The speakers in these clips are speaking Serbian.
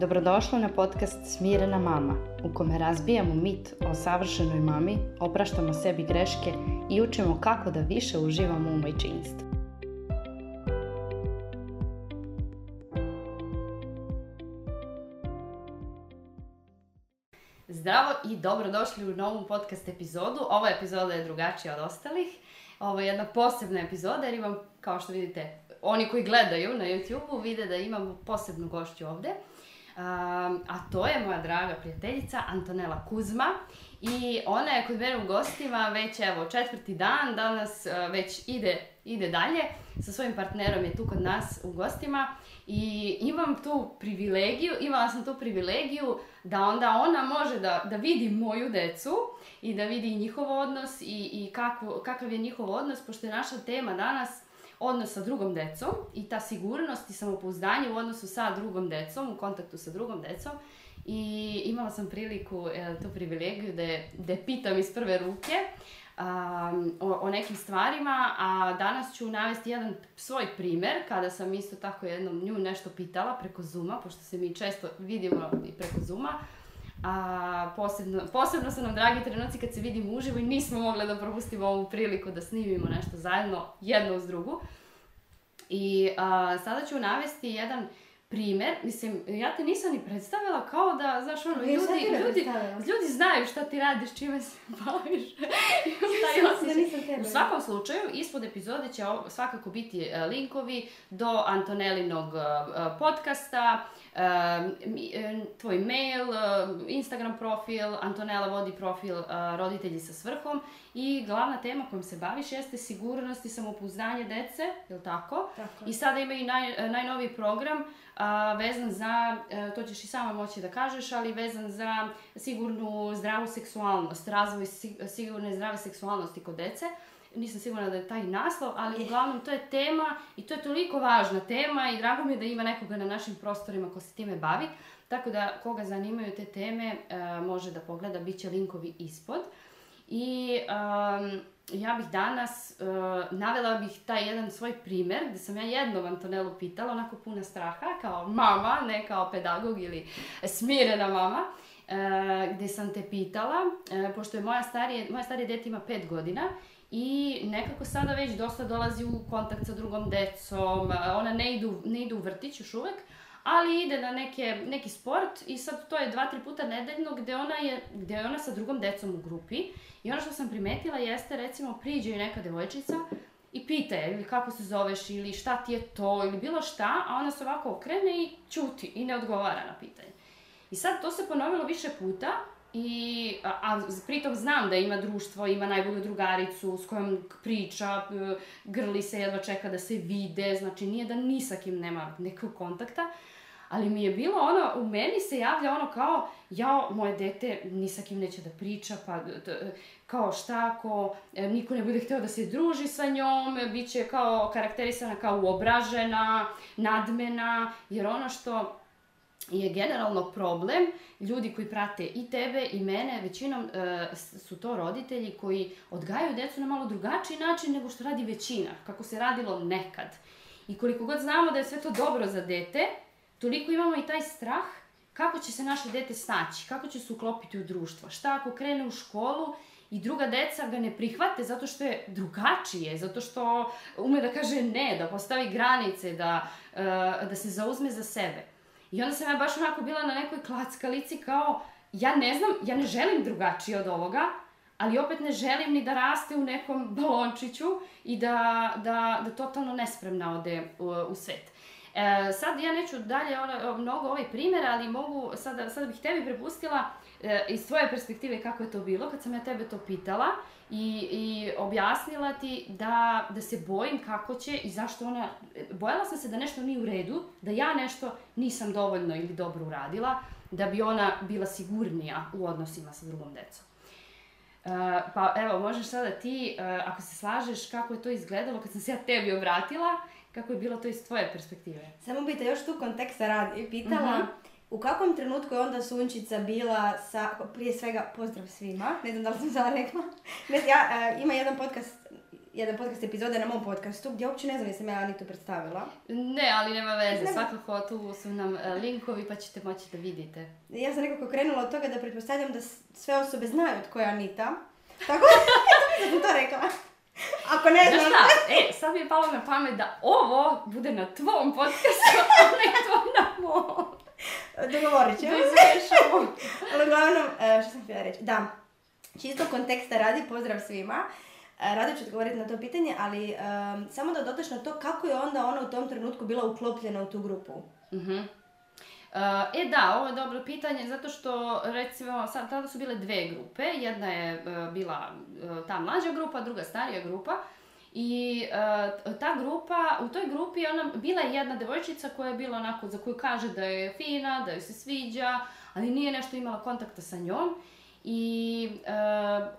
Dobrodošla na podcast Smirena mama, u kome razbijamo mit o savršenoj mami, opraštamo sebi greške i učimo kako da više uživamo u majčinstvu. Zdravo i dobrodošli u novu podcast epizodu. Ova epizoda je drugačija od ostalih. Ovo je jedna posebna epizoda jer imam, kao što vidite, oni koji gledaju na youtube vide da imam posebnu gošću ovdje a to je moja draga prijateljica Antonela Kuzma i ona je kod mene u gostima već evo četvrti dan, danas e, već ide, ide dalje, sa svojim partnerom je tu kod nas u gostima i imam tu privilegiju, imala sam tu privilegiju da onda ona može da, da vidi moju decu i da vidi njihov odnos i, i kako, kakav je njihov odnos, pošto je naša tema danas odnos sa drugom decom i ta sigurnost i samopouzdanje u odnosu sa drugom decom, u kontaktu sa drugom decom. I imala sam priliku, e, tu privilegiju, da, pitam iz prve ruke o, o nekim stvarima, a danas ću navesti jedan svoj primjer, kada sam isto tako jednom nju nešto pitala preko Zuma, pošto se mi često vidimo i preko Zuma, a, posebno, posebno su nam dragi trenuci kad se vidimo uživo i nismo mogli da propustimo ovu priliku da snimimo nešto zajedno, jedno uz drugu. I a, sada ću navesti jedan primjer, mislim, ja te nisam ni predstavila kao da, znaš, ono, ljudi, ljudi, ljudi znaju šta ti radiš, čime se baviš. u svakom slučaju, ispod epizode će svakako biti e, linkovi do Antonelinog e, podcasta, tvoj mail, Instagram profil, Antonella vodi profil eh, Roditelji sa svrhom i glavna tema kojom se baviš jeste sigurnost i samopouzdanje dece, je tako? tako? I sada imaju naj, eh, najnoviji program eh, vezan za, to ćeš i sama moći da kažeš, ali vezan za sigurnu zdravu seksualnost, razvoj sigurne zdrave seksualnosti kod dece nisam sigurna da je taj naslov, ali uglavnom to je tema i to je toliko važna tema i drago mi je da ima nekoga na našim prostorima ko se time bavi. Tako da koga zanimaju te teme e, može da pogleda, bit će linkovi ispod. I ja bih danas, e, navela bih taj jedan svoj primjer gdje sam ja jednom Antonelu pitala, onako puna straha, kao mama, ne kao pedagog ili smirena mama. E, gdje sam te pitala, pošto je moja starije, moja starije dete ima pet godina i nekako sada već dosta dolazi u kontakt sa drugom decom, ona ne, idu, ne ide u vrtić još uvek, ali ide na neke, neki sport i sad to je dva, tri puta nedeljno gdje ona, je, ona sa drugom decom u grupi i ono što sam primetila jeste recimo priđe joj neka devojčica i pita je ili kako se zoveš ili šta ti je to ili bilo šta, a ona se ovako okrene i čuti i ne odgovara na pitanje. I sad to se ponovilo više puta i, a, pritom znam da ima društvo, ima najbolju drugaricu s kojom priča, e, grli se, jedva čeka da se vide, znači nije da ni sa kim nema nekog kontakta. Ali mi je bilo ono, u meni se javlja ono kao, jao, moje dete ni sa kim neće da priča, pa kao šta ako e, niko ne bude htio da se druži sa njom, bit će kao karakterisana kao uobražena, nadmena, jer ono što je generalno problem ljudi koji prate i tebe i mene, većinom e, su to roditelji koji odgajaju djecu na malo drugačiji način nego što radi većina, kako se radilo nekad. I koliko god znamo da je sve to dobro za dete, toliko imamo i taj strah kako će se naše dete snaći, kako će se uklopiti u društvo, šta ako krene u školu i druga deca ga ne prihvate zato što je drugačije, zato što ume da kaže ne, da postavi granice, da, e, da se zauzme za sebe. I onda sam ja baš onako bila na nekoj klackalici kao, ja ne znam, ja ne želim drugačije od ovoga, ali opet ne želim ni da raste u nekom balončiću i da, da, da totalno nespremna ode u, svet. E, sad ja neću dalje ono, mnogo ovaj primjer, ali mogu, sada, bih tebi prepustila e, iz svoje perspektive kako je to bilo kad sam ja tebe to pitala i, i objasnila ti da, da se bojim kako će i zašto ona... Bojala sam se da nešto nije u redu, da ja nešto nisam dovoljno ili dobro uradila, da bi ona bila sigurnija u odnosima sa drugom decom. E, pa evo, možeš sada ti, e, ako se slažeš, kako je to izgledalo kad sam se ja tebi obratila, kako je bilo to iz tvoje perspektive? Samo bih te još tu konteksta radi pitala. Mhm. U kakvom trenutku je onda Sunčica bila sa, prije svega pozdrav svima, ne znam da li sam sada ja, e, ima jedan podcast, jedan podcast epizoda na mom podcastu gdje uopće ne znam jesam ja Anitu predstavila. Ne, ali nema veze, ne, svakako tu su nam e, linkovi pa ćete moći da vidite. Ja sam nekako krenula od toga da pretpostavljam da sve osobe znaju tko je Anita, tako da sam to rekla. Ako ne znam... E, sad mi je palo na pamet da ovo bude na tvom podcastu, a ne to na mom dogovorit ćemo. Ali uglavnom, e, što sam htjela reći, da, čisto konteksta radi, pozdrav svima. E, rado ću odgovoriti na to pitanje, ali e, samo da dotaš na to kako je onda ona u tom trenutku bila uklopljena u tu grupu. Mhm. e da, ovo je dobro pitanje, zato što recimo tada su bile dve grupe, jedna je bila ta mlađa grupa, druga starija grupa, i e, ta grupa, u toj grupi ona, bila je jedna devojčica koja je bila onako, za koju kaže da je fina, da joj se sviđa, ali nije nešto imala kontakta sa njom. I e,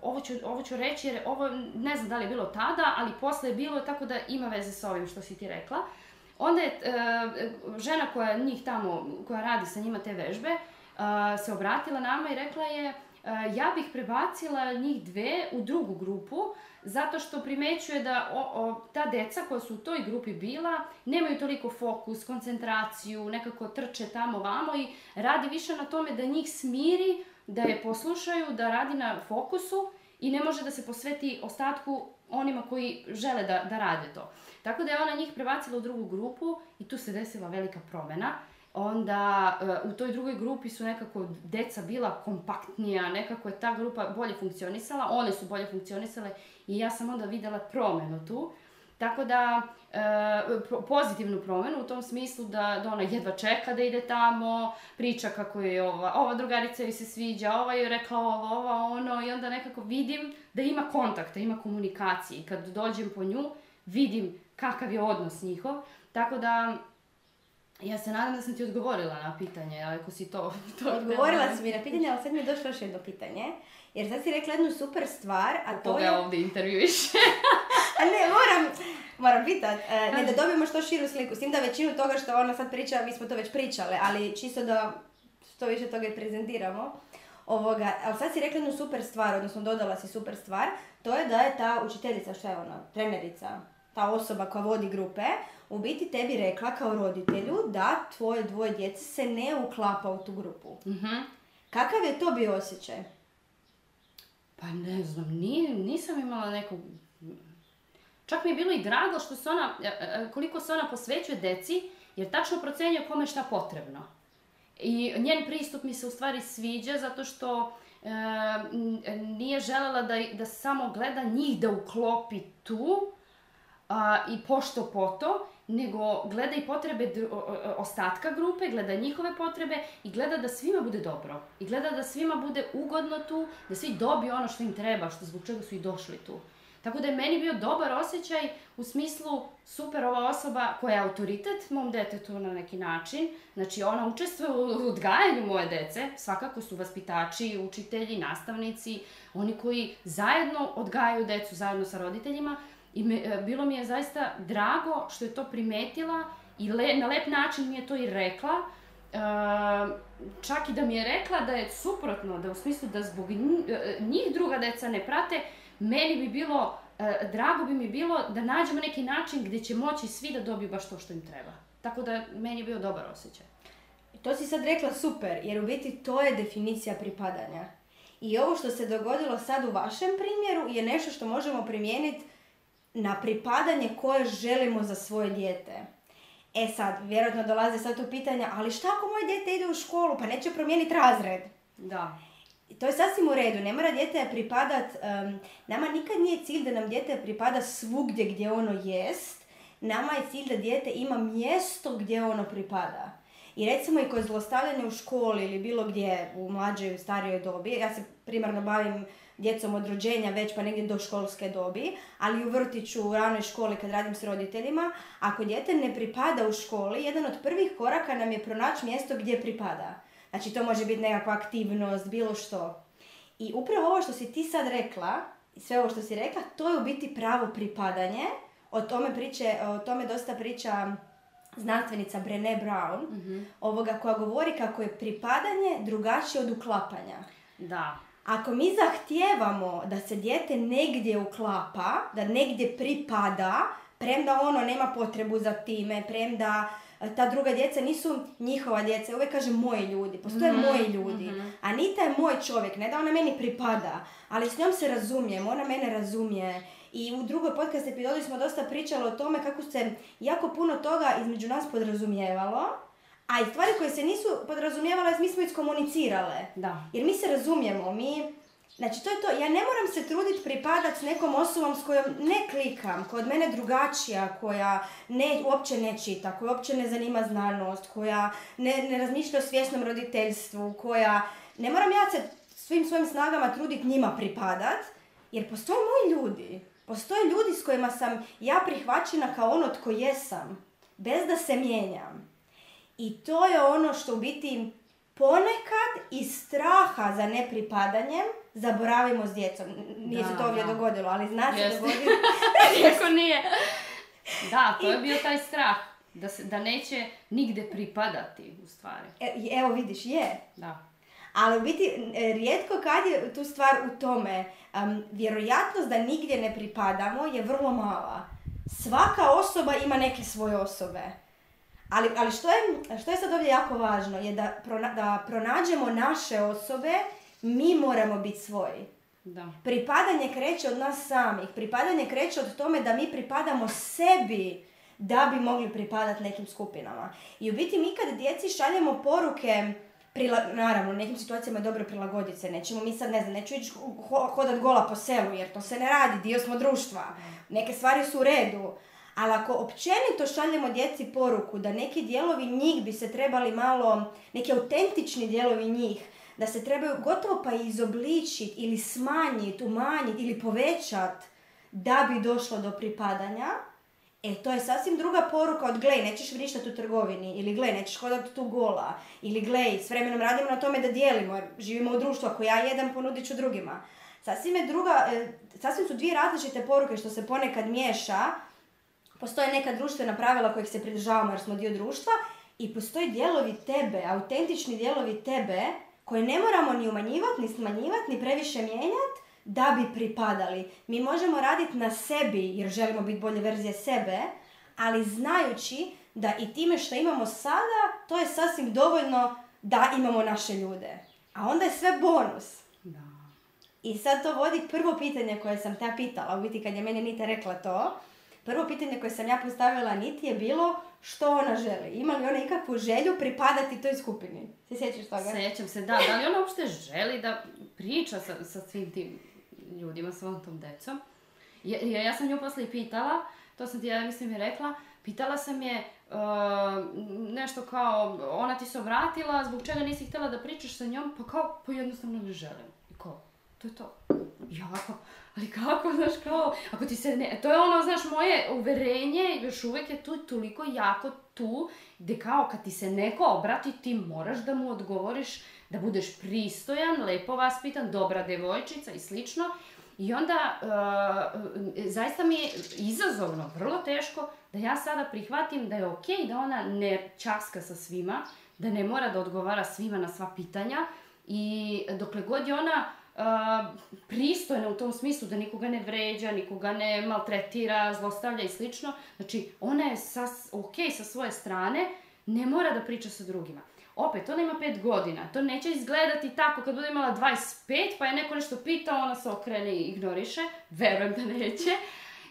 ovo, ću, ovo reći jer ovo ne znam da li je bilo tada, ali posle je bilo tako da ima veze s ovim što si ti rekla. Onda je e, žena koja njih tamo, koja radi sa njima te vežbe, se obratila nama i rekla je ja bih prebacila njih dve u drugu grupu, zato što primećuje da ta deca koja su u toj grupi bila nemaju toliko fokus, koncentraciju, nekako trče tamo vamo i radi više na tome da njih smiri, da je poslušaju, da radi na fokusu i ne može da se posveti ostatku onima koji žele da, rade to. Tako da je ona njih prebacila u drugu grupu i tu se desila velika promena onda e, u toj drugoj grupi su nekako deca bila kompaktnija, nekako je ta grupa bolje funkcionisala, one su bolje funkcionisale i ja sam onda vidjela promjenu tu. Tako da, e, pozitivnu promjenu u tom smislu da, da ona jedva čeka da ide tamo, priča kako je ova, ova drugarica joj se sviđa, ova joj rekla ovo, ova, ono i onda nekako vidim da ima kontakta, ima komunikacije i kad dođem po nju vidim kakav je odnos njihov, tako da ja se nadam da sam ti odgovorila na pitanje, ako si to... to odgovorila si mi na pitanje, ali sad mi je došlo još jedno pitanje. Jer sad si rekla jednu super stvar, a to Koga je... ovdje intervjuiš? a ne, moram, moram pitat. E, ne da dobijemo što širu sliku. S tim da većinu toga što ona sad priča, mi smo to već pričale, ali čisto da što više toga i prezentiramo. Ovoga, ali sad si rekla jednu super stvar, odnosno dodala si super stvar, to je da je ta učiteljica, što je ona, trenerica, ta osoba koja vodi grupe, u biti tebi rekla kao roditelju da tvoje dvoje djece se ne uklapa u tu grupu. uh Kakav je to bio osjećaj? Pa ne znam, nije, nisam imala nekog... Čak mi je bilo i drago što se ona, e, e, koliko se ona posvećuje deci, jer tačno procjenjuje kome šta potrebno. I njen pristup mi se u stvari sviđa zato što e, nije željela da, da samo gleda njih da uklopi tu, i pošto poto, nego gleda i potrebe ostatka grupe, gleda njihove potrebe i gleda da svima bude dobro. I gleda da svima bude ugodno tu, da svi dobiju ono što im treba, što zbog čega su i došli tu. Tako da je meni bio dobar osjećaj u smislu super ova osoba koja je autoritet mom detetu na neki način. Znači ona učestvuje u odgajanju moje dece. Svakako su vaspitači, učitelji, nastavnici, oni koji zajedno odgajaju decu zajedno sa roditeljima. I e, bilo mi je zaista drago što je to primetila i na lep način mi je to i rekla. E, čak i da mi je rekla da je suprotno, da u smislu da zbog e, njih druga deca ne prate, meni bi bilo, drago bi mi bilo da nađemo neki način gdje će moći svi da dobiju baš to što im treba. Tako da meni je bio dobar osjećaj. To si sad rekla super, jer u biti to je definicija pripadanja. I ovo što se dogodilo sad u vašem primjeru je nešto što možemo primijeniti na pripadanje koje želimo za svoje dijete. E sad, vjerojatno dolaze sad tu pitanja, ali šta ako moje dijete ide u školu, pa neće promijeniti razred? Da. To je sasvim u redu, ne mora dijete pripadat, nama nikad nije cilj da nam dijete pripada svugdje gdje ono jest, nama je cilj da dijete ima mjesto gdje ono pripada. I recimo i kod zlostavljanja u školi ili bilo gdje u mlađoj i starijoj dobi, ja se primarno bavim djecom od rođenja već pa negdje do školske dobi, ali u vrtiću, u ranoj školi kad radim s roditeljima, ako dijete ne pripada u školi, jedan od prvih koraka nam je pronaći mjesto gdje pripada. Znači to može biti nekakva aktivnost, bilo što. I upravo ovo što si ti sad rekla, sve ovo što si rekla, to je u biti pravo pripadanje. O tome, priče, o tome dosta priča znanstvenica Brené Brown, mm ovoga koja govori kako je pripadanje drugačije od uklapanja. Da ako mi zahtijevamo da se dijete negdje uklapa, da negdje pripada, premda ono nema potrebu za time, premda e, ta druga djeca nisu njihova djeca, uvijek kaže moji ljudi, postoje mhm, moji ljudi. Mhm. a hmm je moj čovjek, ne da ona meni pripada, ali s njom se razumijem, ona mene razumije. I u drugoj podcast epizodi smo dosta pričali o tome kako se jako puno toga između nas podrazumijevalo, a i stvari koje se nisu podrazumijevale, mi smo iskomunicirale. Da. Jer mi se razumijemo, mi... Znači, to je to. Ja ne moram se truditi pripadat s nekom osobom s kojom ne klikam, koja od mene drugačija, koja ne, uopće ne čita, koja uopće ne zanima znanost, koja ne, ne razmišlja o svjesnom roditeljstvu, koja... Ne moram ja se svim svojim snagama truditi njima pripadat, jer postoje moji ljudi. Postoje ljudi s kojima sam ja prihvaćena kao ono tko jesam, bez da se mijenjam. I to je ono što u biti ponekad iz straha za nepripadanjem zaboravimo s djecom. Nije se to ovdje dogodilo, ali znači dogodilo. nije. Da, to je bio taj strah. Da, se, da neće nigde pripadati u stvari. E, evo vidiš, je. Da. Ali u biti, rijetko kad je tu stvar u tome, vjerojatnost da nigdje ne pripadamo je vrlo mala. Svaka osoba ima neke svoje osobe. Ali, ali što, je, što je sad ovdje jako važno je da, da pronađemo naše osobe, mi moramo biti svoji. Da. Pripadanje kreće od nas samih. Pripadanje kreće od tome da mi pripadamo sebi da bi mogli pripadati nekim skupinama. I u biti mi kad djeci šaljemo poruke, naravno u nekim situacijama je dobro prilagoditi se nećemo, mi sad ne znam, neću ići hodati hodat gola po selu jer to se ne radi, dio smo društva, neke stvari su u redu, ali ako općenito šaljemo djeci poruku da neki dijelovi njih bi se trebali malo, neki autentični dijelovi njih, da se trebaju gotovo pa izobličiti ili smanjiti, umanjiti ili povećati da bi došlo do pripadanja, E, to je sasvim druga poruka od glej, nećeš vrištati u trgovini, ili glej, nećeš hodati tu gola, ili glej, s vremenom radimo na tome da dijelimo, živimo u društvu, ako ja jedan ponudit ću drugima. Sasvim, druga, e, sasvim su dvije različite poruke što se ponekad miješa, postoje neka društvena pravila kojih se pridržavamo jer smo dio društva i postoje dijelovi tebe, autentični dijelovi tebe koje ne moramo ni umanjivati, ni smanjivati, ni previše mijenjati da bi pripadali. Mi možemo raditi na sebi jer želimo biti bolje verzije sebe, ali znajući da i time što imamo sada, to je sasvim dovoljno da imamo naše ljude. A onda je sve bonus. Da. I sad to vodi prvo pitanje koje sam te pitala, u biti kad je meni Nita rekla to, prvo pitanje koje sam ja postavila Niti je bilo što ona želi. Ima li ona ikakvu želju pripadati toj skupini? Se sjećaš toga? Sjećam se, da. Da li ona uopšte želi da priča sa, sa svim tim ljudima, sa ovom tom decom? Ja, ja, sam nju poslije pitala, to sam ti ja mislim i rekla, pitala sam je e, nešto kao ona ti se vratila, zbog čega nisi htjela da pričaš sa njom, pa kao, pa jednostavno ne želim. I kao, to je to. Ja, ali kako, znaš, kao, ako ti se ne, to je ono, znaš, moje uverenje, još uvijek je tu toliko jako tu, gdje kao kad ti se neko obrati, ti moraš da mu odgovoriš, da budeš pristojan, lepo vaspitan, dobra devojčica i slično, i onda, eh, zaista mi je izazovno, vrlo teško, da ja sada prihvatim da je ok da ona ne časka sa svima, da ne mora da odgovara svima na sva pitanja i dokle god je ona pristojna u tom smislu da nikoga ne vređa, nikoga ne maltretira, zlostavlja i slično. Znači, ona je ok sa svoje strane, ne mora da priča sa drugima. Opet, ona ima 5 godina, to neće izgledati tako kad bude imala 25, pa je neko nešto pitao, ona se okrene i ignoriše, verujem da neće,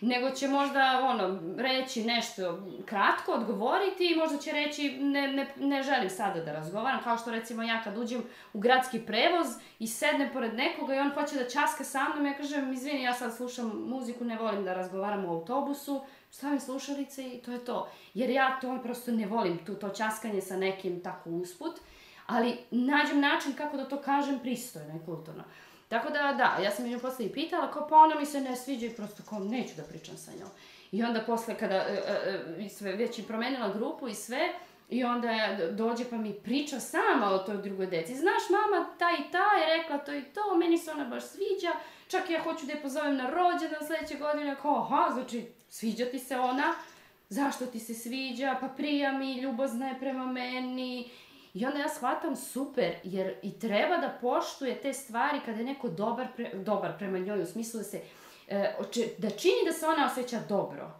nego će možda ono, reći nešto kratko, odgovoriti i možda će reći ne, ne, ne želim sada da razgovaram, kao što recimo ja kad uđem u gradski prevoz i sednem pored nekoga i on hoće da časka sa mnom, ja kažem izvini ja sad slušam muziku, ne volim da razgovaram u autobusu, stavim slušalice i to je to. Jer ja to prosto ne volim, tu, to časkanje sa nekim tako usput, ali nađem način kako da to kažem pristojno i kulturno. Tako da, da, ja sam ju poslije i pitala, kao pa ona mi se ne sviđa i prosto kao neću da pričam sa njom. I onda poslije kada e, e, e, sve, već je promenila grupu i sve, i onda dođe pa mi priča sama o toj drugoj deci. Znaš, mama, ta i ta je rekla to i to, meni se ona baš sviđa, čak ja hoću da je pozovem na rođendan sljedeće godine, kao, aha, znači, sviđa ti se ona, zašto ti se sviđa, pa prija mi, ljubozna je prema meni, i onda ja shvatam super, jer i treba da poštuje te stvari kada je neko dobar, dobar prema njoj, u smislu da se, e, da čini da se ona osjeća dobro.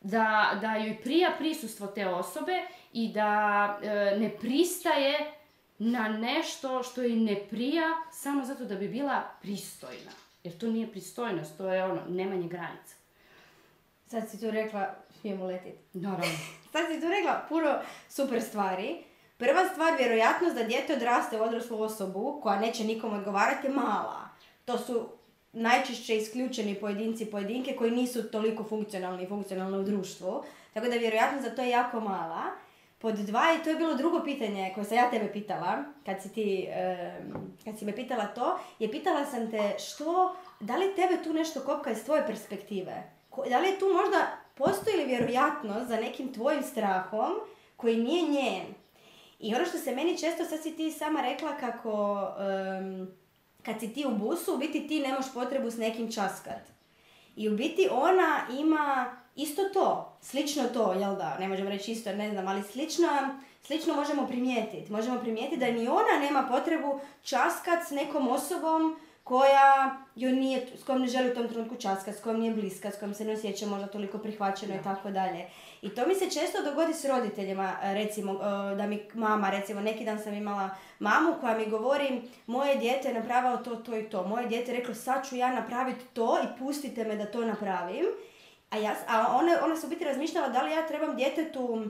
Da, da joj prija prisustvo te osobe i da e, ne pristaje na nešto što joj ne prija samo zato da bi bila pristojna. Jer to nije pristojnost, to je ono, nemanje granica. Sad si tu rekla, smijemo letiti. Naravno. Sad si tu rekla puno super stvari Prva stvar, vjerojatnost da dijete odraste u odraslu osobu koja neće nikom odgovarati je mala. To su najčešće isključeni pojedinci pojedinke koji nisu toliko funkcionalni i funkcionalni u društvu. Tako da vjerojatnost za to je jako mala. Pod dva, i to je bilo drugo pitanje koje sam ja tebe pitala, kad si ti, kad si me pitala to, je pitala sam te što, da li tebe tu nešto kopka iz tvoje perspektive? Da li je tu možda postoji li vjerojatnost za nekim tvojim strahom koji nije njen? I ono što se meni često, sad si ti sama rekla kako um, kad si ti u busu, u biti ti nemaš potrebu s nekim časkat. I u biti ona ima isto to, slično to, jel da, ne možemo reći isto, ne znam, ali slično, slično možemo primijetiti. Možemo primijetiti da ni ona nema potrebu časkat s nekom osobom koja joj nije, s kojom ne želi u tom trenutku časka, s kojom nije bliska, s kojom se ne osjeća možda toliko prihvaćeno i tako dalje. I to mi se često dogodi s roditeljima, e, recimo e, da mi mama, recimo neki dan sam imala mamu koja mi govori moje dijete je napravilo to, to i to, moje dijete je reklo sad ću ja napraviti to i pustite me da to napravim. A, a ona, ona se u biti razmišljala da li ja trebam djetetu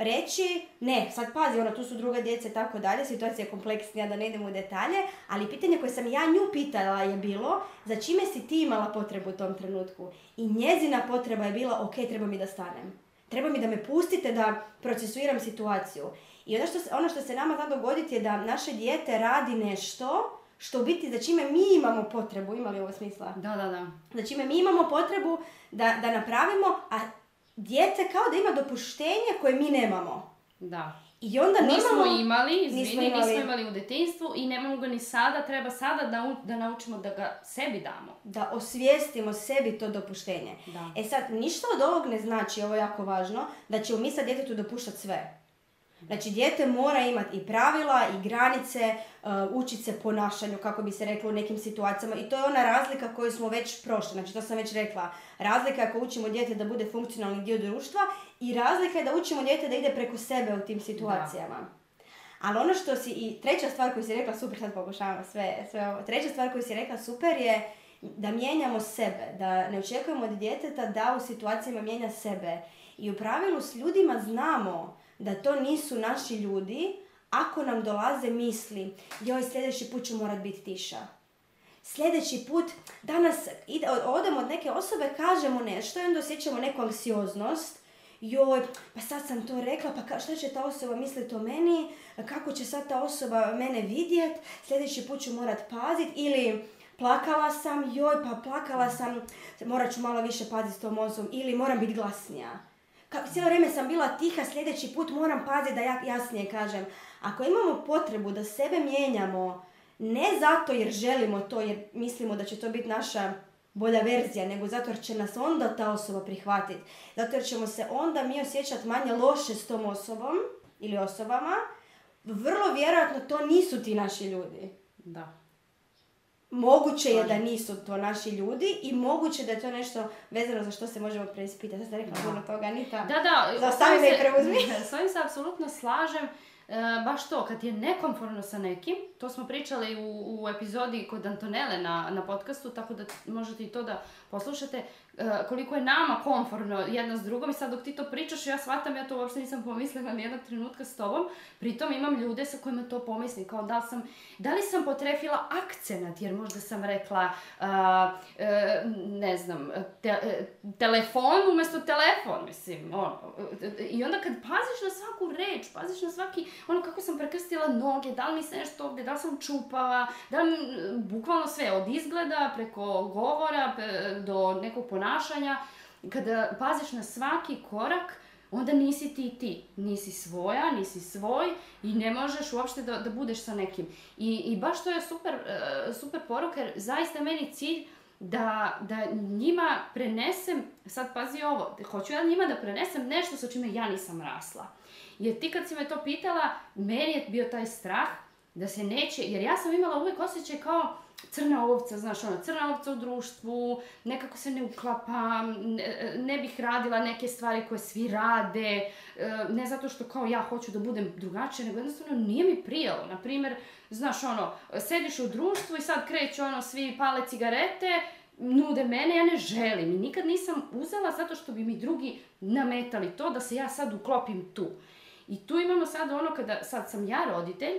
reći ne, sad pazi, ono, tu su druga djeca i tako dalje, situacija je kompleksnija da ne idemo u detalje, ali pitanje koje sam ja nju pitala je bilo za čime si ti imala potrebu u tom trenutku i njezina potreba je bila ok, treba mi da stanem. Treba mi da me pustite da procesuiram situaciju. I ono što, se, ono što se nama zna dogoditi je da naše dijete radi nešto što u biti za čime mi imamo potrebu, ima li ovo smisla? Da, da, da. Za čime mi imamo potrebu da, da napravimo, a Djece kao da ima dopuštenje koje mi nemamo. Da. I onda nemamo... Nismo imali, izvini, nismo imali, u detinstvu i nemamo ga ni sada, treba sada da, da naučimo da ga sebi damo. Da osvijestimo sebi to dopuštenje. E sad, ništa od ovog ne znači, ovo je jako važno, da ćemo mi sad djetetu dopuštati sve. Znači, dijete mora imati i pravila i granice, uh, učiti se ponašanju, kako bi se reklo u nekim situacijama. I to je ona razlika koju smo već prošli. Znači, to sam već rekla. Razlika je ako učimo dijete da bude funkcionalni dio društva i razlika je da učimo dijete da ide preko sebe u tim situacijama. Ali ono što si i treća stvar koju si rekla, super, sad pokušavam sve, sve ovo. Treća stvar koju si rekla, super je da mijenjamo sebe, da ne očekujemo od djeteta da u situacijama mijenja sebe. I u pravilu s ljudima znamo da to nisu naši ljudi ako nam dolaze misli joj sljedeći put ću morat biti tiša. Sljedeći put, danas ide, odemo od neke osobe, kažemo nešto i onda osjećamo neku anksioznost joj, pa sad sam to rekla, pa što će ta osoba misliti o meni, kako će sad ta osoba mene vidjet, sljedeći put ću morat pazit ili plakala sam, joj, pa plakala sam, morat ću malo više paziti s tom osobom ili moram biti glasnija kako cijelo vrijeme sam bila tiha, sljedeći put moram paziti da ja jasnije kažem. Ako imamo potrebu da sebe mijenjamo, ne zato jer želimo to, jer mislimo da će to biti naša bolja verzija, nego zato jer će nas onda ta osoba prihvatiti. Zato jer ćemo se onda mi osjećati manje loše s tom osobom ili osobama, vrlo vjerojatno to nisu ti naši ljudi. Da. Moguće je da nisu to naši ljudi i moguće da je to nešto vezano za što se možemo preispitati. Sada rekla puno toga, Da, da. preuzmi. S ovim se apsolutno slažem E, baš to, kad je nekomforno sa nekim, to smo pričali u, u epizodi kod Antonele na, na podcastu, tako da možete i to da poslušate, e, koliko je nama komforno jedna s drugom i sad dok ti to pričaš ja shvatam, ja to uopšte nisam pomislila jednog trenutka s tobom, pritom imam ljude sa kojima to pomisli kao da sam, da li sam potrefila akcenat, jer možda sam rekla, e, ne znam, te, telefon umjesto telefon, mislim, ono. I onda kad paziš na svaku reč, paziš na svaki ono kako sam prekrstila noge, da li mi se nešto ovdje, da li sam čupala, da li, bukvalno sve, od izgleda preko govora do nekog ponašanja, kada e, paziš na svaki korak, onda nisi ti ti, nisi svoja, nisi svoj i ne možeš uopšte da, budeš sa nekim. I, baš to je super, e, super poruka jer zaista meni cilj da, da njima prenesem, sad pazi ovo, hoću ja njima da prenesem nešto sa čime ja nisam rasla. Jer ti kad si me to pitala, meni je bio taj strah da se neće, jer ja sam imala uvijek osjećaj kao crna ovca, znaš, ona crna ovca u društvu, nekako se ne uklapam, ne, bih radila neke stvari koje svi rade, e, ne zato što kao ja hoću da budem drugačija, nego jednostavno nije mi prijelo. Naprimjer, znaš, ono, sediš u društvu i sad kreću, ono, svi pale cigarete, nude mene, ja ne želim. I nikad nisam uzela zato što bi mi drugi nametali to da se ja sad uklopim tu. I tu imamo sad ono kada, sad sam ja roditelj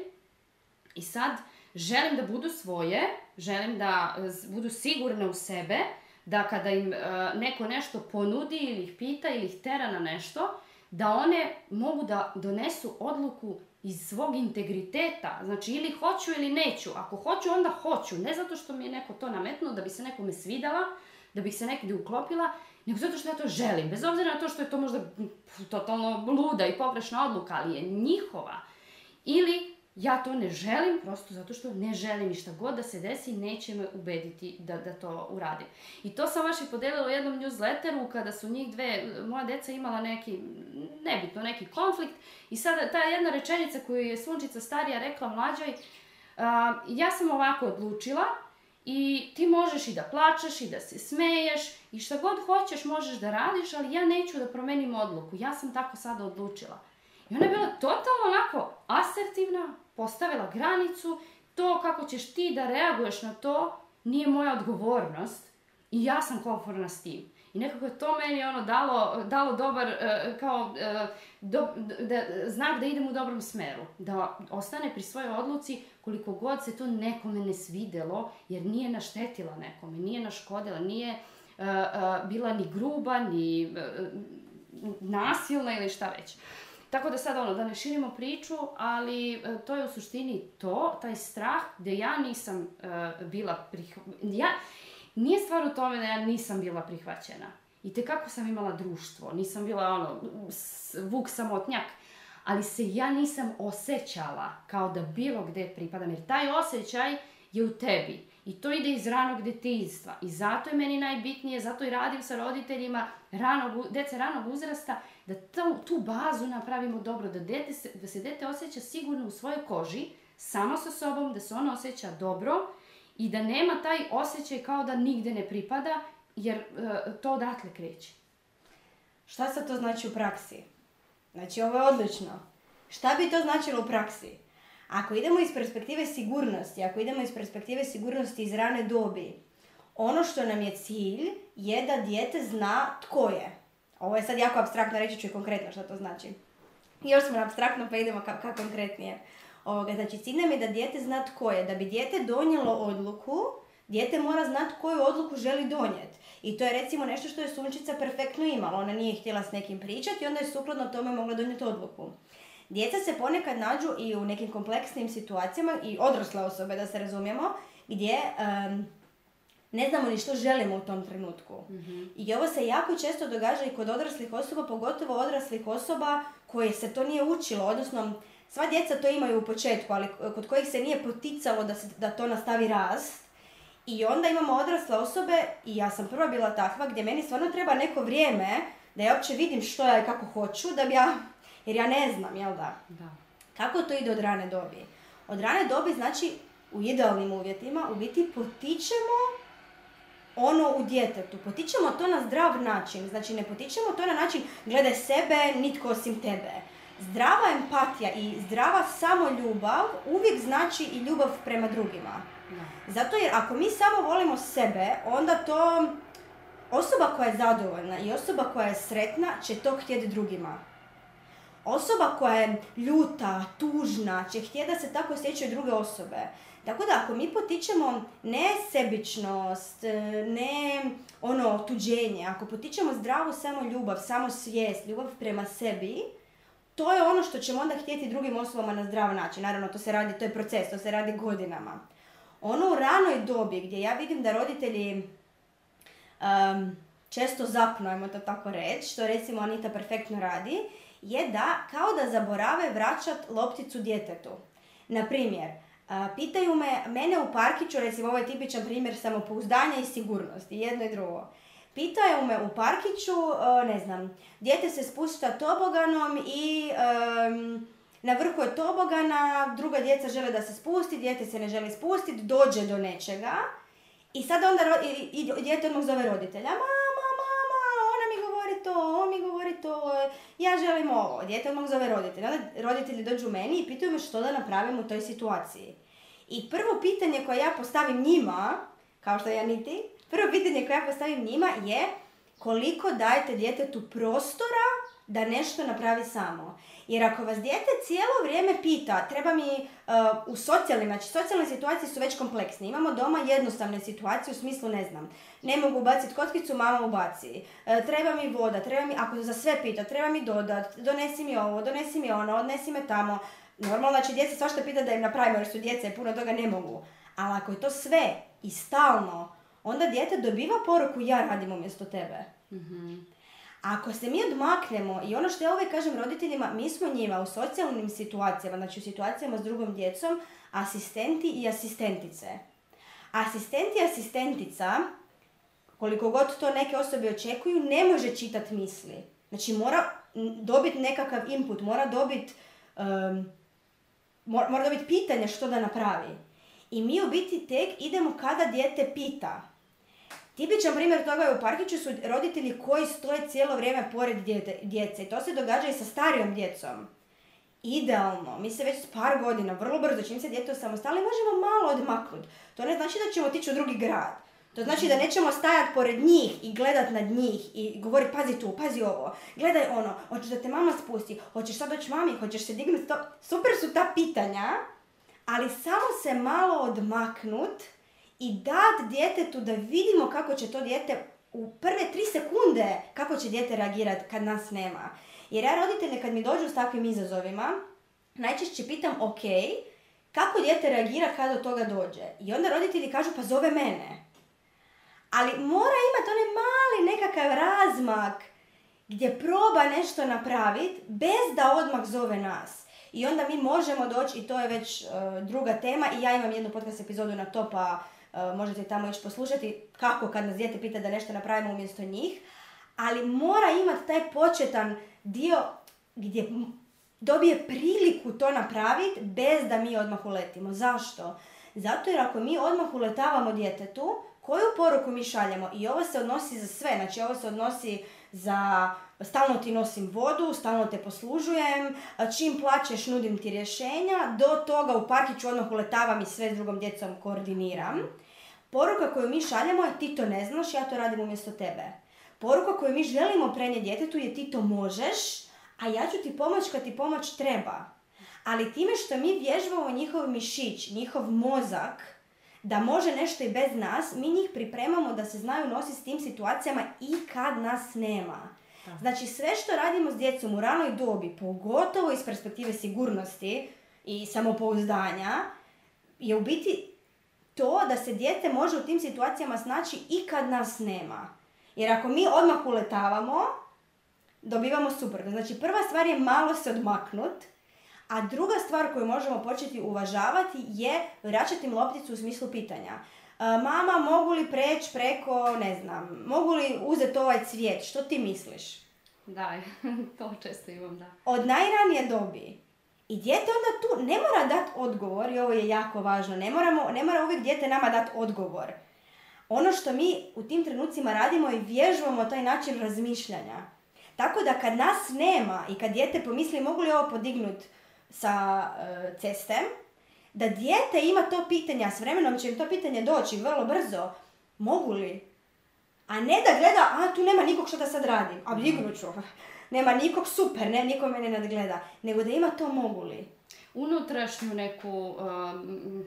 i sad želim da budu svoje, želim da e, budu sigurne u sebe, da kada im e, neko nešto ponudi ili ih pita ili ih tera na nešto, da one mogu da donesu odluku iz svog integriteta. Znači, ili hoću ili neću. Ako hoću, onda hoću. Ne zato što mi je neko to nametnuo, da bi se nekome svidala, da bih se nekde uklopila, nego zato što ja to želim, bez obzira na to što je to možda totalno luda i pogrešna odluka, ali je njihova. Ili ja to ne želim, prosto zato što ne želim i šta god da se desi, neće me ubediti da, da to uradim. I to sam vaši podelila u jednom newsletteru kada su njih dve, moja deca imala neki, nebitno, neki konflikt i sada ta jedna rečenica koju je Sunčica starija rekla mlađoj, ja sam ovako odlučila, i ti možeš i da plačeš i da se smeješ i šta god hoćeš možeš da radiš, ali ja neću da promenim odluku. Ja sam tako sada odlučila. I ona je bila totalno onako asertivna, postavila granicu, to kako ćeš ti da reaguješ na to nije moja odgovornost i ja sam konforna s tim. I nekako je to meni ono dalo, dalo dobar, e, kao, e, da, znak da idem u dobrom smeru. Da ostane pri svojoj odluci koliko god se to nekome ne svidelo, jer nije naštetila nekome, nije naškodila, nije e, e, bila ni gruba, ni e, nasilna ili šta već. Tako da sad ono, da ne širimo priču, ali to je u suštini to, taj strah gdje ja nisam bila prihvaćena. Ja, nije stvar u tome da ja nisam bila prihvaćena. I te kako sam imala društvo, nisam bila ono, vuk samotnjak, ali se ja nisam osjećala kao da bilo gdje pripadam, jer taj osjećaj je u tebi. I to ide iz ranog djetinjstva. I zato je meni najbitnije, zato i radim sa roditeljima ranog, djece ranog uzrasta, da tu, tu bazu napravimo dobro, da, se, da se dete osjeća sigurno u svojoj koži, samo sa sobom, da se ono osjeća dobro i da nema taj osjećaj kao da nigde ne pripada, jer e, to odatle kreće. Šta se to znači u praksi? Znači, ovo je odlično. Šta bi to značilo u praksi? Ako idemo iz perspektive sigurnosti, ako idemo iz perspektive sigurnosti iz rane dobi, ono što nam je cilj je da dijete zna tko je. Ovo je sad jako abstraktno, reći ću i konkretno što to znači. Još smo na abstraktno pa idemo kako ka konkretnije. Ovoga, znači, cilj nam je da dijete zna tko je. Da bi dijete donijelo odluku Dijete mora znati koju odluku želi donijeti. I to je recimo nešto što je Sunčica perfektno imala. Ona nije htjela s nekim pričati i onda je sukladno tome mogla donijeti odluku. Djeca se ponekad nađu i u nekim kompleksnim situacijama i odrasle osobe, da se razumijemo, gdje ne znamo ni što želimo u tom trenutku. Mhm. I ovo se jako često događa i kod odraslih osoba, pogotovo odraslih osoba koje se to nije učilo, odnosno sva djeca to imaju u početku, ali kod kojih se nije poticalo da, da to nastavi rast i onda imamo odrasle osobe i ja sam prva bila takva gdje meni stvarno treba neko vrijeme da ja uopće vidim što ja i kako hoću da bi ja, jer ja ne znam, jel da? da? Kako to ide od rane dobi? Od rane dobi znači u idealnim uvjetima u biti potičemo ono u djetetu. Potičemo to na zdrav način. Znači ne potičemo to na način gledaj sebe, nitko osim tebe. Zdrava empatija i zdrava samoljubav uvijek znači i ljubav prema drugima. Zato jer ako mi samo volimo sebe, onda to osoba koja je zadovoljna i osoba koja je sretna će to htjeti drugima. Osoba koja je ljuta, tužna, će htjeti da se tako osjećaju druge osobe. Tako da ako mi potičemo ne sebičnost, e, ne ono tuđenje, ako potičemo zdravu samo ljubav, samo svijest, ljubav prema sebi, to je ono što ćemo onda htjeti drugim osobama na zdrav način. Naravno, to se radi, to je proces, to se radi godinama. Ono u ranoj dobi gdje ja vidim da roditelji često zapnu, ajmo to tako reći, što recimo Anita perfektno radi, je da kao da zaborave vraćat lopticu djetetu. Na primjer, pitaju me, mene u parkiću, recimo ovo ovaj je tipičan primjer samopouzdanja i sigurnosti, jedno i drugo. Pitaju me u parkiću, e, ne znam, dijete se spušta toboganom i na vrhu je tobogana, druga djeca žele da se spusti, djete se ne želi spustiti, dođe do nečega i sad onda ro- odmah zove roditelja, mama, mama, ona mi govori to, on mi govori to, ja želim ovo, dijete odmah zove roditelja. Onda roditelji dođu meni i pitaju me što da napravim u toj situaciji. I prvo pitanje koje ja postavim njima, kao što ja niti, prvo pitanje koje ja postavim njima je koliko dajete djetetu prostora da nešto napravi samo. Jer ako vas dijete cijelo vrijeme pita, treba mi e, u socijalnim, znači socijalne situacije su već kompleksne. Imamo doma jednostavne situacije u smislu ne znam, ne mogu baciti kotkicu, mama ubaci. E, treba mi voda, treba mi, ako za sve pita, treba mi dodat, donesi mi ovo, donesi mi ono, odnesi me tamo. Normalno da će djeca svašta pita da im napravimo jer su djeca puno toga ne mogu. Ali ako je to sve i stalno, onda dijete dobiva poruku ja radim umjesto tebe. Mhm. Ako se mi odmaknemo i ono što ja uvijek kažem roditeljima, mi smo njima u socijalnim situacijama, znači u situacijama s drugom djecom, asistenti i asistentice. Asistent i asistentica, koliko god to neke osobe očekuju, ne može čitati misli. Znači mora dobiti nekakav input, mora dobiti mora dobiti pitanje što da napravi. I mi u biti tek idemo kada dijete pita. Tipičan primjer toga je u Parkiću su roditelji koji stoje cijelo vrijeme pored djece i to se događa i sa starijom djecom. Idealno, mi se već par godina, vrlo brzo, čim se djete osamostali, možemo malo odmaknuti. To ne znači da ćemo otići u drugi grad. To znači da mhm. nećemo stajati pored njih i gledat nad njih i govorit pazi tu, pazi ovo, gledaj ono, hoćeš da te mama spusti, hoćeš sad doći mami, hoćeš se dignuti Super su ta pitanja, ali samo se malo odmaknut i dat djetetu da vidimo kako će to dijete u prve tri sekunde kako će dijete reagirati kad nas nema. Jer ja roditelje kad mi dođu s takvim izazovima, najčešće pitam ok, kako dijete reagira kad do toga dođe? I onda roditelji kažu pa zove mene. Ali mora imati onaj mali nekakav razmak gdje proba nešto napraviti bez da odmah zove nas. I onda mi možemo doći, i to je već e, druga tema, i ja imam jednu podcast epizodu na to, pa Eh, možete tamo ići poslušati kako kad nas dijete pita da nešto napravimo umjesto njih, ali mora imati taj početan dio gdje dobije priliku to napraviti bez da mi odmah uletimo. Zašto? Zato jer ako mi odmah uletavamo djetetu, koju poruku mi šaljemo? I ovo se odnosi za sve, znači ovo se odnosi za stalno ti nosim vodu, stalno te poslužujem, čim plaćeš nudim ti rješenja, do toga u parkiću odmah uletavam i sve s drugom djecom koordiniram. Poruka koju mi šaljemo je ti to ne znaš, ja to radim umjesto tebe. Poruka koju mi želimo prenijeti djetetu je ti to možeš, a ja ću ti pomoć kad ti pomoć treba. Ali time što mi vježbamo njihov mišić, njihov mozak, da može nešto i bez nas, mi njih pripremamo da se znaju nositi s tim situacijama i kad nas nema. Znači sve što radimo s djecom u ranoj dobi, pogotovo iz perspektive sigurnosti i samopouzdanja, je u biti to da se dijete može u tim situacijama snaći i kad nas nema. Jer ako mi odmah uletavamo, dobivamo suprotno. Znači prva stvar je malo se odmaknut, a druga stvar koju možemo početi uvažavati je vraćati im lopticu u smislu pitanja. E, mama, mogu li preći preko, ne znam, mogu li uzeti ovaj cvijet? Što ti misliš? Da, to često imam, da. Od najranije dobi i dijete onda tu ne mora dati odgovor, i ovo je jako važno, ne, moramo, ne mora uvijek dijete nama dati odgovor. Ono što mi u tim trenucima radimo i vježbamo taj način razmišljanja. Tako da kad nas nema i kad dijete pomisli mogu li ovo podignuti sa e, da dijete ima to pitanje, a s vremenom će im to pitanje doći vrlo brzo, mogu li? A ne da gleda, a tu nema nikog što da sad radim, a dignut ću nema nikog super, ne, niko me ne nadgleda, nego da ima to mogu li. Unutrašnju neku um,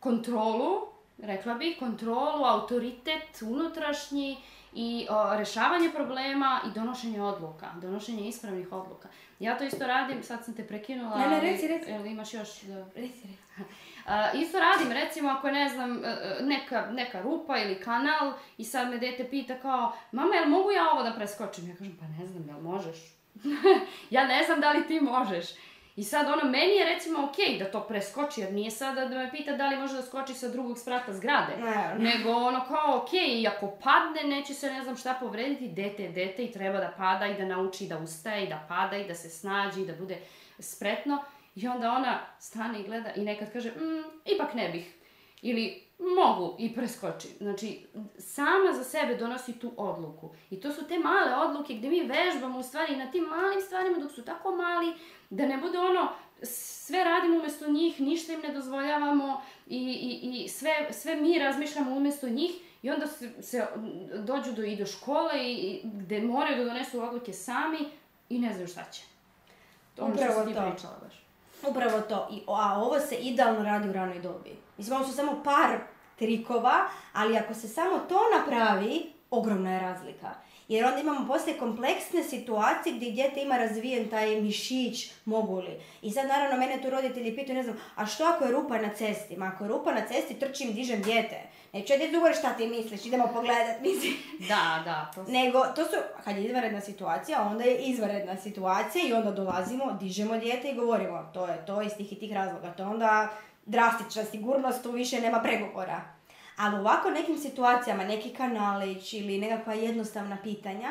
kontrolu, rekla bih, kontrolu, autoritet unutrašnji i rješavanje rešavanje problema i donošenje odluka, donošenje ispravnih odluka. Ja to isto radim, sad sam te prekinula, ne, ne, reci, reci. imaš još... Reci, reci. Uh, isto radim, recimo ako ne znam, uh, uh, neka, rupa ili kanal i sad me dete pita kao, mama jel mogu ja ovo da preskočim? Ja kažem, pa ne znam, jel možeš? ja ne znam da li ti možeš. I sad ono, meni je recimo ok da to preskoči, jer nije sada da me pita da li može da skoči sa drugog sprata zgrade. Nego ono kao ok, i ako padne neće se ne znam šta povrediti, dete je dete i treba da pada i da nauči da ustaje i da pada i da se snađi i da bude spretno. I onda ona stane i gleda i nekad kaže, mm, ipak ne bih. Ili mogu i preskoči. Znači, sama za sebe donosi tu odluku. I to su te male odluke gdje mi vežbamo u stvari na tim malim stvarima dok su tako mali, da ne bude ono sve radimo umjesto njih, ništa im ne dozvoljavamo i, sve, mi razmišljamo umjesto njih i onda se, dođu do, i do škole i, gdje moraju da donesu odluke sami i ne znaju šta će. To ono što si pričala baš. Upravo to. I, a ovo se idealno radi u ranoj dobi. Mislim, ovo su samo par trikova, ali ako se samo to napravi, ogromna je razlika. Jer onda imamo poslije kompleksne situacije gdje djete ima razvijen taj mišić, mogu li. I sad naravno mene tu roditelji pitaju, ne znam, a što ako je rupa na cesti? Ma ako je rupa na cesti, trčim, dižem dijete. Neću ja dugo šta ti misliš, idemo pogledat, mislim. Da, da. To su... Nego, to su, kad je izvanredna situacija, onda je izvanredna situacija i onda dolazimo, dižemo dijete i govorimo, to je to iz tih i tih razloga. To je onda drastična sigurnost, tu više nema pregovora. Ali ovako nekim situacijama, neki kanalići ili nekakva jednostavna pitanja,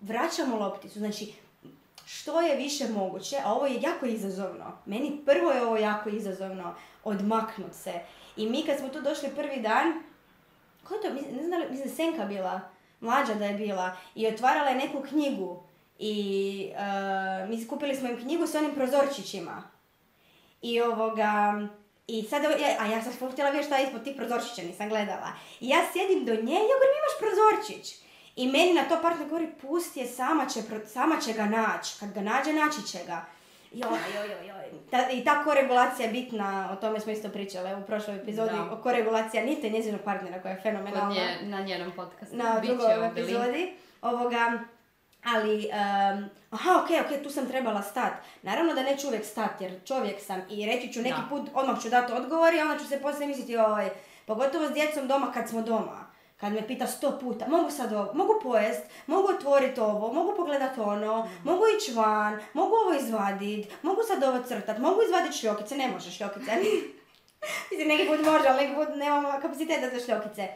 vraćamo lopticu. Znači, što je više moguće, a ovo je jako izazovno. Meni prvo je ovo jako izazovno, odmaknut se. I mi kad smo tu došli prvi dan, ko ne znam da mislim, Senka bila, mlađa da je bila, i otvarala je neku knjigu. I e, mi kupili smo im knjigu s onim prozorčićima. I ovoga, i sad, e, a ja sam htjela vidjeti šta je ispod tih prozorčića, nisam gledala. I ja sjedim do nje, ja govorim imaš prozorčić. I meni na to partner govori, pusti je, sama će, sama će ga naći. Kad ga nađe, naći će ga. Joj, joj, joj, I ta koregulacija je bitna, o tome smo isto pričali u prošloj epizodi, da. o koregulacija Nite njezinog partnera koja je fenomenalna. na njenom podcastu. Na drugoj epizodi. Ovoga, ali, aha, ok, ok, tu sam trebala stat. Naravno da neću uvijek stat, jer čovjek sam i reći ću neki put, odmah ću dati odgovor i onda ću se poslije misliti, oj, pogotovo s djecom doma kad smo doma kad me pita sto puta, mogu sad ovo, mogu pojest, mogu otvoriti ovo, mogu pogledati ono, mhm. mogu ići van, mogu ovo izvaditi, mogu sad ovo crtat, mogu izvaditi šljokice, ne možeš šljokice. Mislim, neki put može, ali neki put nemam kapaciteta za šljokice.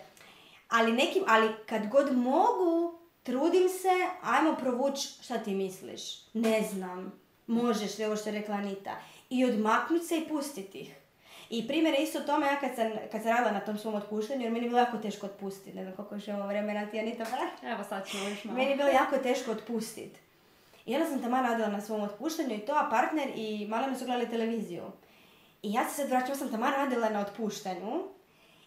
Ali nekim, ali kad god mogu, trudim se, ajmo provući šta ti misliš. Ne znam, možeš, ovo što je rekla Anita. I odmaknut se i pustiti ih. I primjer je isto tome, ja kad sam, radila na tom svom otpuštenju, jer meni je bilo jako teško otpustiti, ne znam koliko još imamo vremena, ti Anita, pa? Evo sad ćemo još malo. Meni je bilo jako teško otpustiti. I onda sam tamo radila na svom otpuštenju i to, a partner i malo mi su gledali televiziju. I ja sam se vraćala, sam tamo radila na otpuštenju.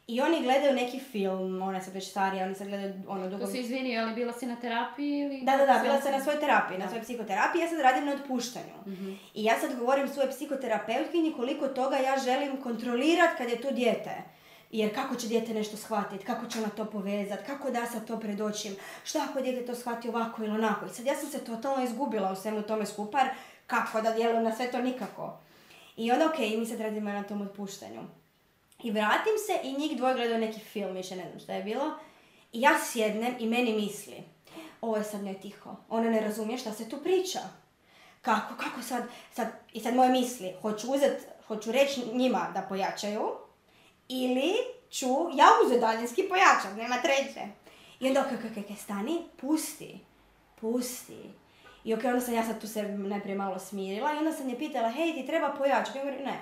I oni gledaju neki film, ona je sad već starija, oni sad gledaju ono dugo... To se izvini, ali bila si na terapiji ili... Da, da, da, bila sam na svojoj terapiji, na svojoj psihoterapiji, ja sad radim na otpuštanju. Mhm. I ja sad govorim svoje psihoterapeutkinji koliko toga ja želim kontrolirat kad je tu dijete. Jer kako će dijete nešto shvatiti, kako će ona to povezati, kako da sad to predoćim, što ako dijete to shvati ovako ili onako. I sad ja sam se totalno izgubila u svemu tome skupar, kako da djelujem na sve to nikako. I onda okej, mi sad radimo na tom otpuštanju. I vratim se i njih dvoje gledaju neki film, više ne znam šta je bilo. I ja sjednem i meni misli, ovo je sad njoj tiho, ona ne razumije šta se tu priča. Kako, kako sad, sad, i sad moje misli, hoću uzet, hoću reći njima da pojačaju, ili ću ja uzet daljinski pojačat, nema treće. I onda, okej, stani, pusti, pusti. I ok, onda sam ja sad tu se najprije malo smirila i onda sam je pitala, hej, ti treba pojačati. I ne,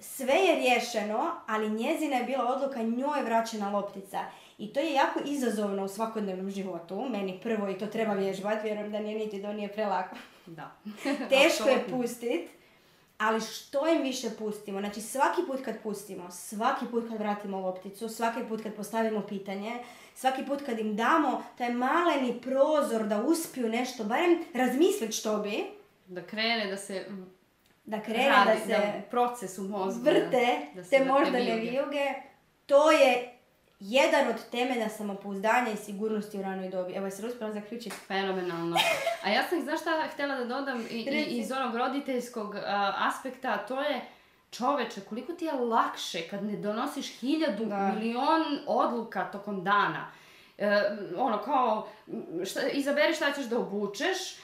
sve je rješeno, ali njezina je bila odluka, njoj je vraćena loptica. I to je jako izazovno u svakodnevnom životu, meni prvo i to treba vježbati, vjerujem da nije niti do nije prelako. Da. Teško je pustit, ali što im više pustimo, znači svaki put kad pustimo, svaki put kad vratimo lopticu, svaki put kad postavimo pitanje, svaki put kad im damo taj maleni prozor da uspiju nešto, barem razmisliti što bi, da krene, da se da krene da se da proces u mozgu, vrte da, se te možda vijuge. to je jedan od temelja samopouzdanja i sigurnosti u ranoj dobi. Evo, se uspjela zaključiti? Fenomenalno. A ja sam, znaš šta, htjela da dodam i, iz onog roditeljskog aspekta, to je čoveče, koliko ti je lakše kad ne donosiš hiljadu milion odluka tokom dana. E, ono kao, šta, izaberi šta ćeš da obučeš, e,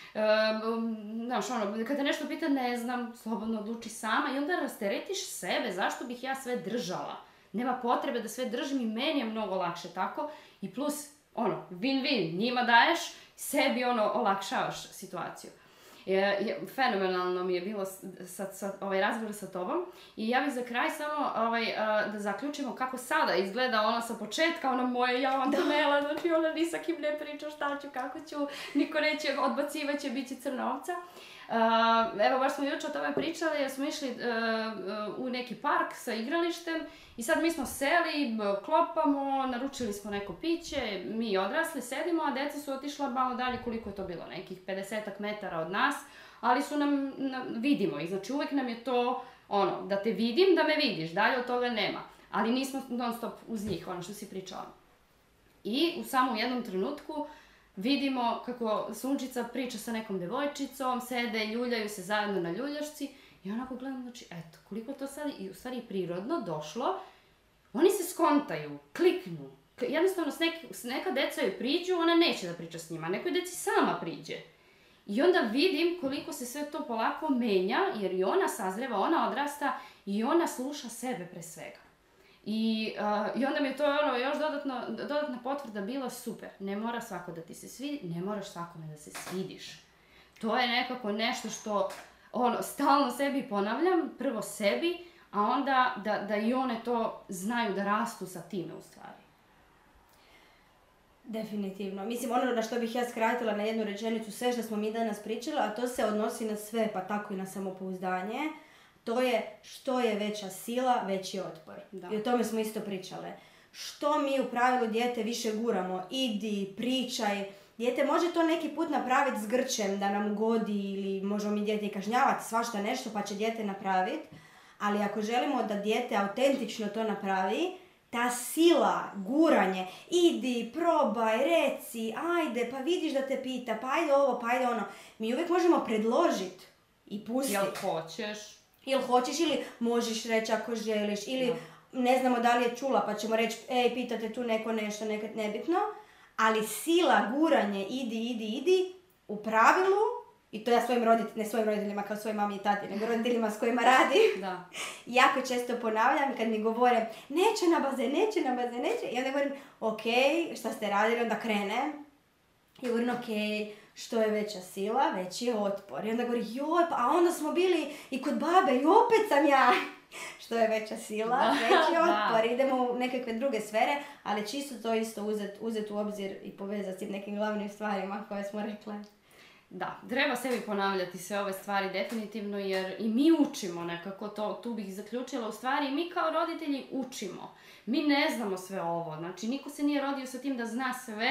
znaš ono, kada nešto pita ne znam, slobodno odluči sama i onda rasteretiš sebe, zašto bih ja sve držala? Nema potrebe da sve držim i meni je mnogo lakše tako i plus, ono, win-win, njima daješ, sebi ono, olakšavaš situaciju. E, je, fenomenalno mi je bilo sa, sa, ovaj razgovor sa tobom i ja bih za kraj samo ovaj, e, da zaključimo kako sada izgleda ona sa početka, ona moje ja Antonela, znači ona ni sa kim ne priča šta ću, kako ću, niko neće odbacivaće bit će crna ovca. Eh, evo, baš smo jučer o tome pričali jer smo išli eh, eh, u neki park sa igralištem i sad mi smo seli, klopamo, naručili smo neko piće, mi odrasli sedimo, a djeca su otišla malo dalje koliko je to bilo, nekih 50 metara od nas, ali su nam, vidimo i znači uvijek nam je to ono, da te vidim, da me vidiš, dalje od toga nema. Ali nismo non stop uz njih, ono što si pričala. I u samom jednom trenutku vidimo kako sunčica priča sa nekom devojčicom, sede, ljuljaju se zajedno na ljuljašci i onako gledam, znači, eto, koliko to sad i u stvari prirodno došlo, oni se skontaju, kliknu. Jednostavno, s s neka deca joj priđu, ona neće da priča s njima, nekoj deci sama priđe. I onda vidim koliko se sve to polako menja, jer i ona sazreva, ona odrasta i ona sluša sebe pre svega. I, onda mi je to ono, još dodatna potvrda bila super. Ne mora svako da ti se svidi, ne moraš svakome da se svidiš. To je nekako nešto što ono, stalno sebi ponavljam, prvo sebi, a onda da, da i one to znaju da rastu sa time u stvari. Definitivno. Mislim, ono na što bih ja skratila na jednu rečenicu, sve što smo mi danas pričali, a to se odnosi na sve, pa tako i na samopouzdanje to je što je veća sila, veći otpor. I o tome smo isto pričale. Što mi u pravilu dijete više guramo? Idi, pričaj. Dijete može to neki put napraviti s grčem da nam godi ili možemo mi dijete i kažnjavati svašta nešto pa će dijete napraviti. Ali ako želimo da dijete autentično to napravi, ta sila, guranje, idi, probaj, reci, ajde, pa vidiš da te pita, pa ajde ovo, pa ajde ono. Mi uvijek možemo predložiti i pustiti. Jel hoćeš? Ili hoćeš ili možeš reći ako želiš. Ili ne znamo da li je čula pa ćemo reći ej pitate tu neko nešto nekad nebitno. Ali sila, guranje, idi, idi, idi, u pravilu, i to ja svojim roditeljima, ne svojim roditeljima kao svojoj mami i tati, nego roditeljima s kojima radi, da. jako često ponavljam kad mi govore neće na baze, neće na baze, neće. I onda govorim ok, šta ste radili, onda krene. I govorim ok, što je veća sila, veći je otpor. I onda govori, joj, pa onda smo bili i kod babe i opet sam ja. što je veća sila, veći otpor. Idemo u nekakve druge sfere, ali čisto to isto uzeti uzet u obzir i povezati s tim nekim glavnim stvarima koje smo rekli. Da, treba sebi ponavljati sve ove stvari definitivno jer i mi učimo nekako to, tu bih zaključila u stvari, mi kao roditelji učimo. Mi ne znamo sve ovo, znači niko se nije rodio sa tim da zna sve,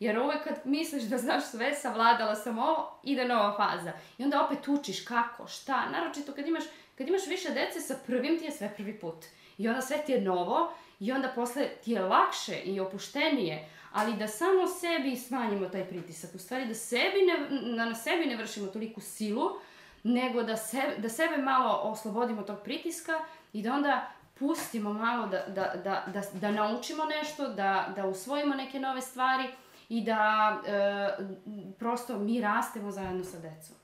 jer uvek kad misliš da znaš sve, savladala sam ovo, ide nova faza. I onda opet učiš kako, šta. Naročito kad imaš, više dece, sa prvim ti je sve prvi put. I onda sve ti je novo i onda posle ti je lakše i opuštenije. Ali da samo sebi smanjimo taj pritisak. U stvari da sebi na, sebi ne vršimo toliku silu, nego da, sebe malo oslobodimo tog pritiska i da onda pustimo malo da, da, da naučimo nešto, da usvojimo neke nove stvari i da e, prosto mi rastemo zajedno sa decom.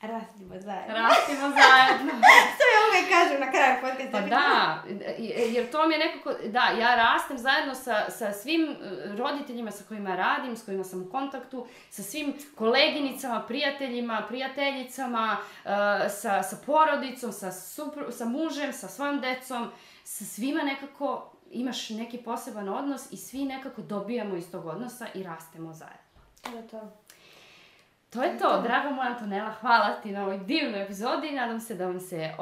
Rastimo zajedno. Rastimo zajedno. to ja uvijek kažem na kraju podcasta. Pa da, jer to mi je nekako, da, ja rastem zajedno sa, sa svim e, roditeljima sa kojima radim, s kojima sam u kontaktu, sa svim koleginicama, prijateljima, prijateljicama, e, sa, sa porodicom, sa, sa mužem, sa svojom decom, sa svima nekako imaš neki poseban odnos i svi nekako dobijamo iz tog odnosa i rastemo zajedno. To je to. To je to, draga moja Antonella, hvala ti na ovoj divnoj epizodi, nadam se da vam, se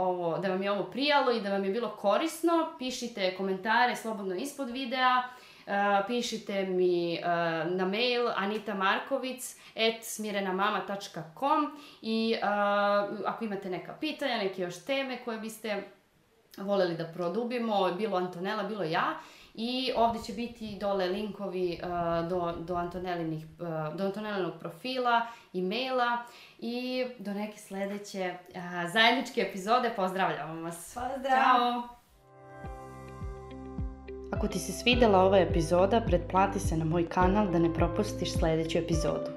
da vam je ovo prijalo i da vam je bilo korisno, pišite komentare slobodno ispod videa, e, pišite mi e, na mail anitamarkovic.smirenamama.com i e, ako imate neka pitanja, neke još teme koje biste voljeli da produbimo, bilo Antonella, bilo ja. I ovdje će biti dole linkovi e, do, do, e, profila, e-maila i do neke sljedeće e, zajedničke epizode. Pozdravljamo vas! Pozdrav! Ako ti se svidjela ova epizoda, pretplati se na moj kanal da ne propustiš sljedeću epizodu.